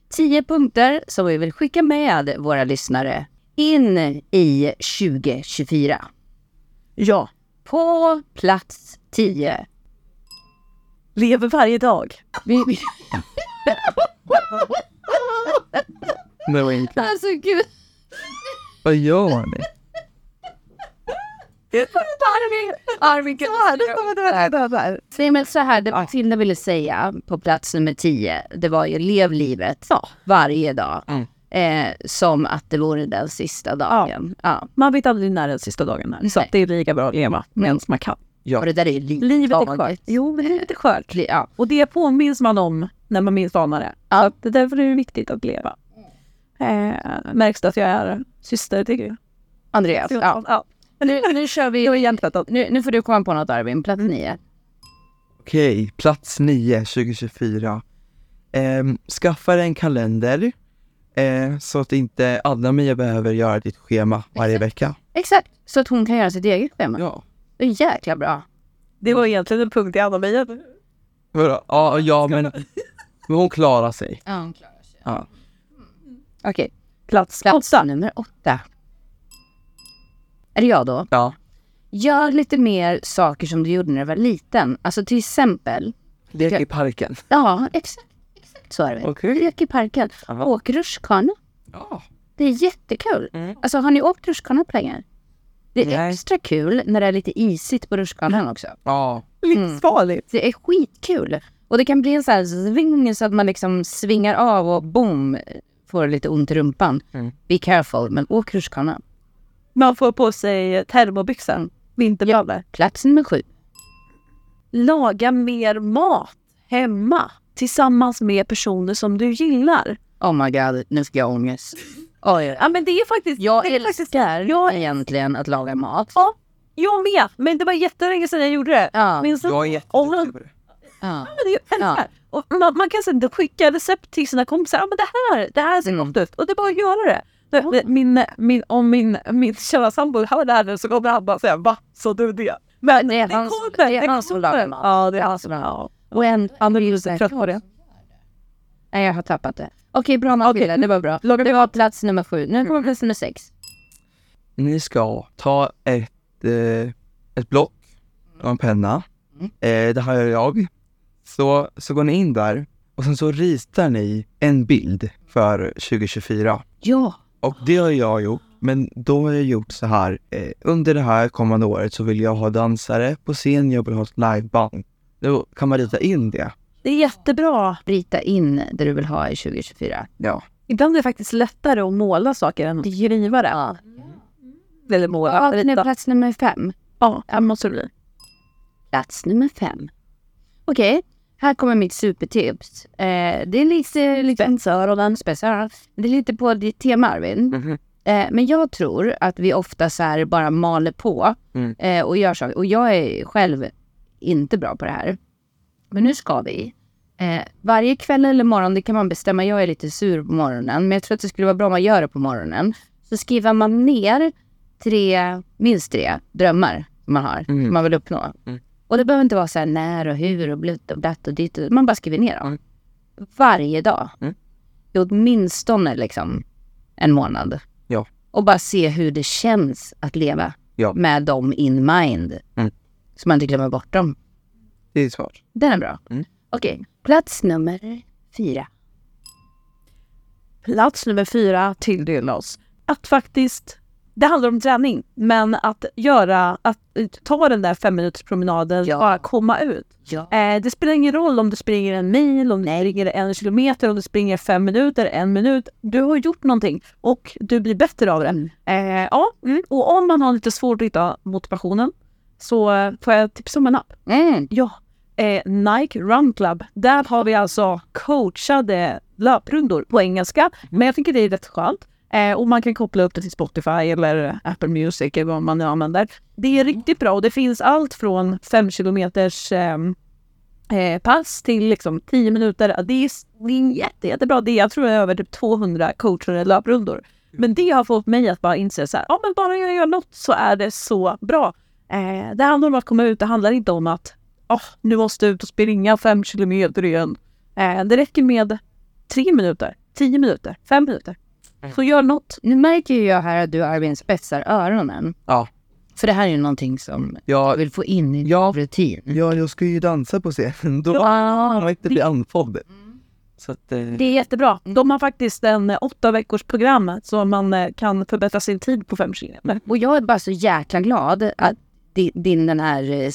10 punkter som vi vill skicka med våra lyssnare in i 2024. Ja. På plats 10. Lever varje dag. Det var inte. alltså gud. Vad gör ni? Kan Nej men så här, det Matilda ville säga på plats nummer 10, det var ju lev livet varje dag. Mm. Eh, som att det vore den sista dagen. Ja. Man vet aldrig när den sista dagen är. Så det är lika bra att leva medan man kan. Ja. Och det där är ju livet. Livet är skört. Jo, men livet är skört. Li- Ja. Och det påminns man om när man minst anar det. Att det är därför är det viktigt att leva. Eh, märks det att jag är syster till Andreas. Ja. ja. Nu, nu kör vi. Nu, nu får du komma på något Arvin, plats nio. Okej, plats 9 2024. Ehm, skaffa dig en kalender eh, så att inte Anna-Mia behöver göra ditt schema varje vecka. Exakt, så att hon kan göra sitt eget schema. Ja. Det är jäkla bra. Det var egentligen en punkt i Anna-Mia. Ja, ja men, men hon klarar sig. Ja, hon klarar sig. Ja. Okej, Plats plats åtta. nummer åtta. Är det jag då? Ja. Gör lite mer saker som du gjorde när du var liten. Alltså till exempel, Lek i parken. ja exakt, exakt så är det. Okej. Lek i parken. Aha. Åk rutschkana. Ja. Det är jättekul. Mm. Alltså har ni åkt rutschkana på länge? Det är Nej. extra kul när det är lite isigt på rutschkanan också. Ja. Livsfarligt. Det är skitkul. Och det kan bli en sån här sving så att man liksom svingar av och boom, får lite ont i rumpan. Mm. Be careful, men åk rutschkana. Man får på sig termobyxor. Vinterbrallor. Plats nummer sju. Laga mer mat hemma tillsammans med personer som du gillar. Oh my god, nu fick jag ångest. Oj, Ja men det är faktiskt... jag det är faktiskt, älskar jag, egentligen att laga mat. Ja, jag med. Men det var jättelänge sedan jag gjorde det. Ja. Minns du? Jag är jätteduktig på det. Ja. Men det. Och man, man kan sen skicka recept till sina kompisar. Ja men det här, det här ser Mm. gott ut. Och det är bara att göra det. Det- Min, min, om min, min kära sambo hör det här nu så kommer han bara säga va? Så du det? Men Det är det han- kommer. det är han som lagar mat. Ja det är han som lagar. Och en... Han är trött på det. Nej, jag har tappat det. Okej, bra Matilda, det var bra. Det var plats nummer sju. Nu kommer plats nummer sex. Ni ska ta ett, eh, ett block och en penna. Mm. Eh, det här gör jag. Så, så går ni in där och sen så ritar ni en bild för 2024. Ja. Och det har jag gjort. Men då har jag gjort så här. Eh, under det här kommande året så vill jag ha dansare på scen. Jag vill ha ett liveband. Då kan man rita in det. Det är jättebra. Rita in det du vill ha i 2024. Ja. Ibland är det faktiskt lättare att måla saker än att skriva det. Ja. Eller måla. Ja, den är plats nummer fem. Ja, det måste det bli. Plats nummer fem. Okej, här kommer mitt supertips. Eh, det är lite... Spetsöronen. Spetsöronen. Det är lite på ditt tema Arvin. Mhm. Eh, men jag tror att vi ofta så bara maler på Mm. eh, och gör saker. Och jag är själv inte bra på det här. Men nu ska vi. Eh, varje kväll eller morgon, det kan man bestämma. Jag är lite sur på morgonen, men jag tror att det skulle vara bra om man gör det på morgonen. Så skriver man ner tre, minst tre drömmar man har, Mm. som man vill uppnå. Mm. Och det behöver inte vara så här när och hur och blutt och blatt och ditt. Man bara skriver ner dem. Mm. Varje dag. Mm. I åtminstone liksom en månad. Ja. Och bara se hur det känns att leva Ja. med dem in mind. Mm. Så man inte glömmer bort dem. Det är svårt. Den är bra. Mm. Okej, plats nummer fyra. Plats nummer fyra tilldelas att faktiskt, det handlar om träning, men att göra, att ta den där fem minuters promenaden, Ja. bara komma ut. Ja. Eh, det spelar ingen roll om du springer en mil, om du springer en kilometer, om du springer fem minuter, en minut. Du har gjort någonting och du blir bättre av det. Mm. Eh, ja, mm. och om man har lite svårt att hitta motivationen så får jag tipsa om en app. Mm. Ja, eh, Nike Run Club. Där har vi alltså coachade löprundor på engelska. Men jag tycker det är rätt skönt. Eh, och man kan koppla upp det till Spotify eller Apple Music eller vad man nu använder. Det är riktigt bra och det finns allt från 5 kilometers ehm, eh, pass till liksom 10 minuter. Det är, det är jätte, jättebra. Det är, jag tror det är över typ 200 coachade löprundor. Men det har fått mig att bara inse så här, ja men bara jag gör något så är det så bra. Eh, det handlar om att komma ut, det handlar inte om att oh, nu måste jag ut och springa 5 kilometer igen. Eh, det räcker med 3 minuter, 10 minuter, 5 minuter. Så gör något. Nu märker ju jag här att du Arvin spetsar öronen. Ja. För det här är ju någonting som Ja, jag vill få in i Ja. din rutin. ja, jag ska ju dansa på scenen. Då Ja, kan man inte bli andfådd. Så att, eh, Det är jättebra. De har faktiskt en eh, åtta veckors program så man eh, kan förbättra sin tid på fem kilometer. Och jag är bara så jäkla glad att di- din den här eh,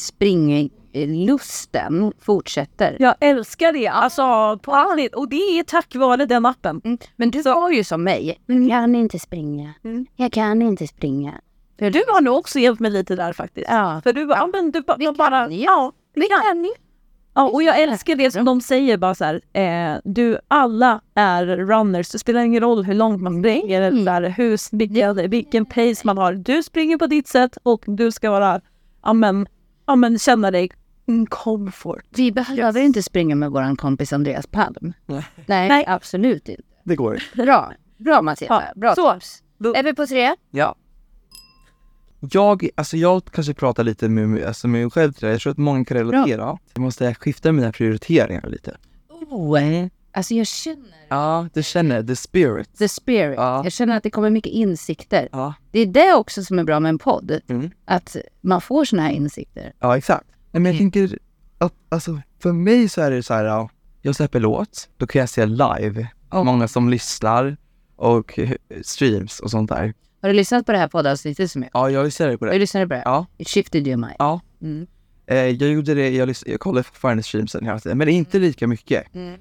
springlusten fortsätter. Jag älskar det, alltså på alltid. Och det är tack vare den appen. Mm. Men du var ju som mig. Jag kan inte springa. Mm. Jag kan inte springa. För Du har nog också hjälpt mig lite där faktiskt. Ja. För du, ja, men du Vi bara... kan. Ja, Vi kan ju. ja, och jag älskar det som de säger bara så här. Eh, du, alla är runners. Det spelar ingen roll hur långt man springer eller där, hur, vilken, vilken pace man har. Du springer på ditt sätt och du ska vara, ja men, ja men känna dig comfort. Vi behöver inte springa med vår kompis Andreas Palm. Nej. Nej, absolut inte. det går. Bra. Bra Matilda. Ja, Bra så. tips. Är vi på tre? Ja. Jag, alltså jag kanske pratar lite med, alltså med mig själv till det. Jag tror att många kan relatera. Jag måste skifta mina prioriteringar lite. Oh. Alltså jag känner Ja, du känner the spirit. the spirit. Ja. Jag känner att det kommer mycket insikter. Ja, Det är det också som är bra med en podd. Mm. Att man får såna här insikter. ja exakt. Nej, men jag Mm. tänker att, alltså för mig så är det så här, ja, jag släpper låt, då kan jag se live, Ja. många som lyssnar och streams och sånt där. Har du lyssnat på det här poddavsnittet som jag Ja, jag lyssnar på det. lyssnade på det. Ja, It shifted your mind. ja. Mm. Eh, jag gjorde det, jag, jag kollar fortfarande streamsen hela tiden, men inte lika mycket. Mm.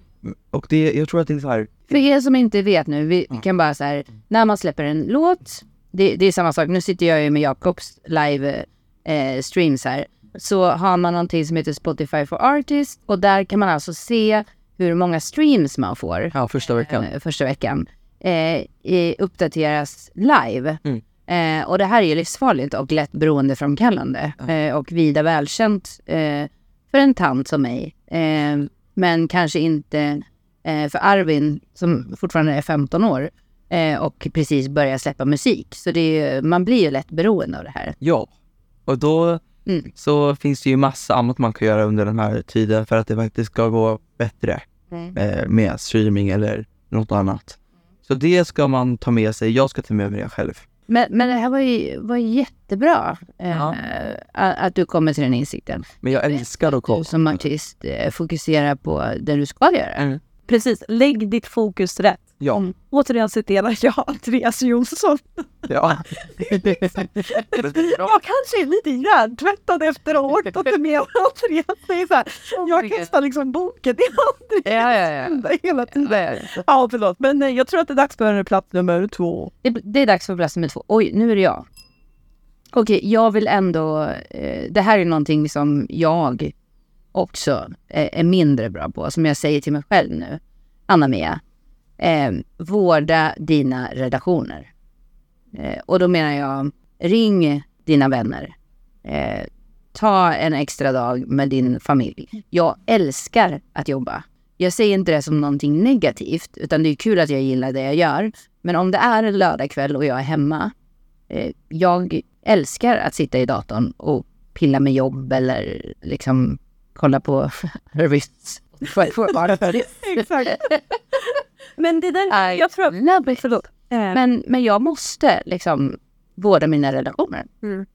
Och det, jag tror att det är så här, För er som inte vet nu, vi vi kan bara så här, när man släpper en låt, det, det är samma sak, nu sitter jag ju med Jakobs live eh, streams här, så har man någonting som heter Spotify for Artists och där kan man alltså se hur många streams man får ja, första veckan. eh, första veckan eh, i, uppdateras live. Mm. Eh, och det här är ju livsfarligt och lätt beroendeframkallande eh, och vida välkänt eh, för en tant som mig. Eh, men kanske inte för Arvin som fortfarande är 15 år och precis börjar släppa musik. Så det är, man blir ju lätt beroende av det här. Ja, och då Mm. så finns det ju massa annat man kan göra under den här tiden för att det faktiskt ska gå bättre eh, med streaming eller något annat. Så det ska man ta med sig. Jag ska ta med mig det själv. Men, men det här var ju var jättebra eh, Ja. att, att du kommer till den insikten. Men jag älskar att Du kolla. som artist eh, fokuserar på det du ska göra. Mm. Precis, lägg ditt fokus rätt. Ja, Återigen citerar jag Andreas Jonsson. ja. Jag kanske är lite hjärntvättad efter att ha orkat med Andreas. Det är så här, jag kastar liksom boken i Andreas Ja, ja, ja. hela tiden. Ja, förlåt. Men eh, jag tror att det är dags för plats nummer två. Det, det är dags för plats nummer två. Oj, nu är det jag. Okej, jag vill ändå... Eh, det här är någonting som jag också eh, är mindre bra på, som jag säger till mig själv nu. Anna-Mia, eh, vårda dina relationer. Eh, och då menar jag, ring dina vänner. Eh, ta en extra dag med din familj. Jag älskar att jobba. Jag säger inte det som någonting negativt, utan det är kul att jag gillar det jag gör. Men om det är en lördagkväll och jag är hemma, eh, jag älskar att sitta i datorn och pilla med jobb eller liksom kolla på Harvests. Exakt. Men det där, jag tror att... Förlåt. Eh, Men, men jag måste liksom vårda mina relationer. Mm.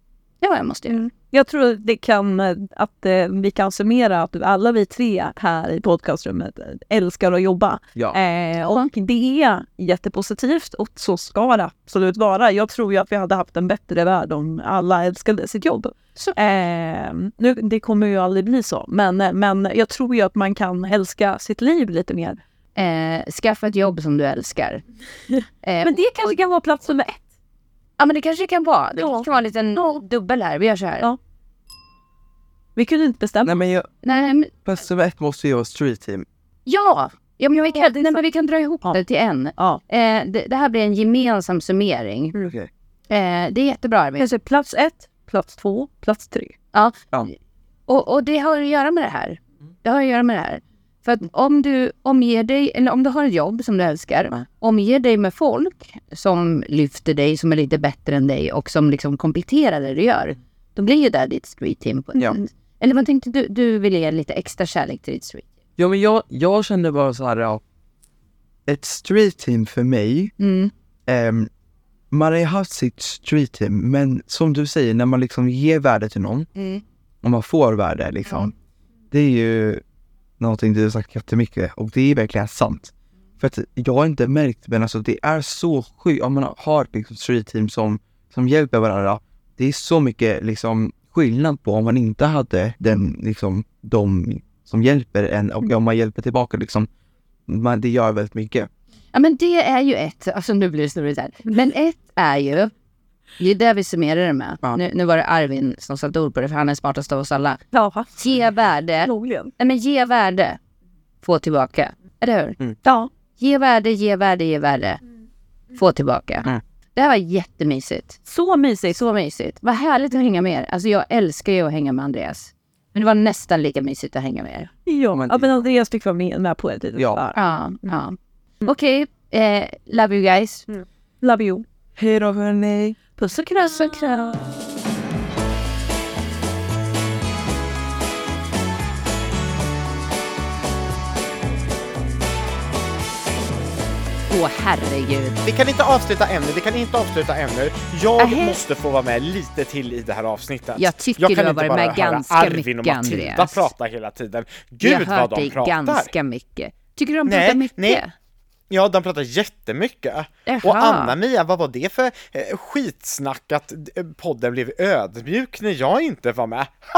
Ja, jag måste. Mm. Jag tror att det kan, eh, att eh, vi kan summera att alla vi tre här i podcastrummet eh, älskar att jobba. ja. Eh, och det är jättepositivt och så ska det absolut vara. Jag tror ju att vi hade haft en bättre värld om alla älskade sitt jobb. Eh, nu, det kommer ju aldrig bli så, men, men jag tror ju att man kan älska sitt liv lite mer. Eh, skaffa ett jobb som du älskar. Eh, Men det kanske kan vara plats nummer ett. Ja, men det kanske det kan vara. Det Ja. kan vara en liten dubbel här. Vi gör så här. Ja. Vi kunde inte bestämma. Nej men jag, Nej, men, plats nummer ett måste ju vara street team. ja! Ja, men vi kan, nej, men vi kan dra ihop Ja. det till en. Ja. Eh, det, det här blir en gemensam summering. Okej. Eh, det är jättebra Arvid. Kanske plats ett, plats två, plats tre. Ja. Ja. Och, och det har att göra med det här. Det har att göra med det här. För att om du omger dig, eller om du har ett jobb som du älskar, omger dig med folk som lyfter dig, som är lite bättre än dig och som liksom kompletterar det du gör. Då blir ju det ditt street team. På Ja. Eller vad tänkte du? Du ville ge lite extra kärlek till ditt street. Ja men jag, jag kände bara så här, ja, ett street team för mig, Mm. ehm, man har ju haft sitt street team, men som du säger, när man liksom ger värde till någon, Mm. och man får värde liksom, det är ju någonting du har sagt jättemycket och det är verkligen sant. För att jag har inte märkt, men alltså det är så sjukt, om man har ett liksom street team som, som hjälper varandra, det är så mycket liksom skillnad på om man inte hade den liksom, de som hjälper en och om man hjälper tillbaka liksom, man, det gör väldigt mycket. Ja men det är ju ett, alltså nu blir det snurrigt här. Men ett är ju, det är där vi summerar det med. Ja. Nu, nu var det Arvin som satte ord på det för han är smartast av oss alla. Ja, Ge värde, förmodligen. nej men ge värde, få tillbaka. Eller hur? Mm. Ja. Ge värde, ge värde, ge värde. Få tillbaka. Mm. Det här var jättemysigt. Så mysigt. Så mysigt. Vad härligt att hänga med er. Alltså jag älskar ju att hänga med Andreas. Men det var nästan lika mysigt att hänga med er. Ja, men det- ja, men Andreas fick vara med, med på ett litet Ja. Ja, ja. Okej, eh, love you guys. Love you. Hej då hörni! Puss och kram. Puss och kram. Åh herregud. Vi kan inte avsluta ännu, vi kan inte avsluta ännu. Jag Nähä. måste få vara med lite till i det här avsnittet. Jag tycker jag du kan har inte varit bara med ganska Arvin mycket, och Matilda Andreas. prata hela tiden. jag Gud har hört vad de dig pratar! ganska mycket. Tycker du de Nej, pratar mycket? nej. Ja, de pratar jättemycket. Jaha. Och Anna-Mia, vad var det för eh, skitsnack att eh, podden blev ödmjuk när jag inte var med?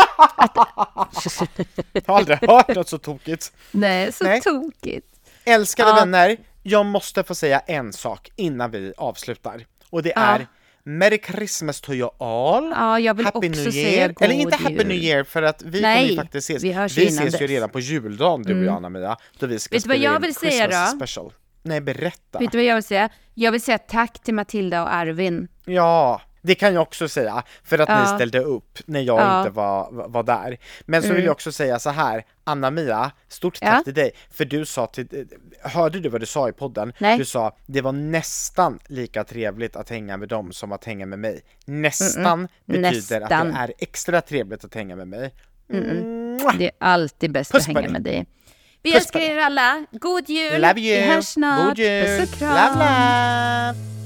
jag har aldrig hört något så tokigt. Nej, så Nej. tokigt. Älskade Ja. vänner, jag måste få säga en sak innan vi avslutar. Och det är Merry Christmas to you all. Ja, jag vill Happy också New Year. Eller inte Happy jul. New Year för att vi Nej, kommer ju faktiskt ses. vi vi ses ju redan på juldagen du och jag Anna-Mia. Då vi ska Vet spela in vill säga Christmas då? Special. Nej, berätta. Vet du vad jag vill säga? Jag vill säga tack till Matilda och Arvin. Ja, det kan jag också säga, för att Ja. ni ställde upp när jag Ja. inte var, var där. Men så vill jag också säga så här, Anna-Mia, stort tack Ja. till dig, för du sa till, hörde du vad du sa i podden? Nej. Du sa, det var nästan lika trevligt att hänga med dem som att hänga med mig. Nästan betyder att Nästan. det är extra trevligt att hänga med mig. Mwah! Det är alltid bäst Puss att hänga med dig. Vi Puss älskar er alla. God jul! Love you! Vi hörs snart. God jul! Puss och kram! Love, love!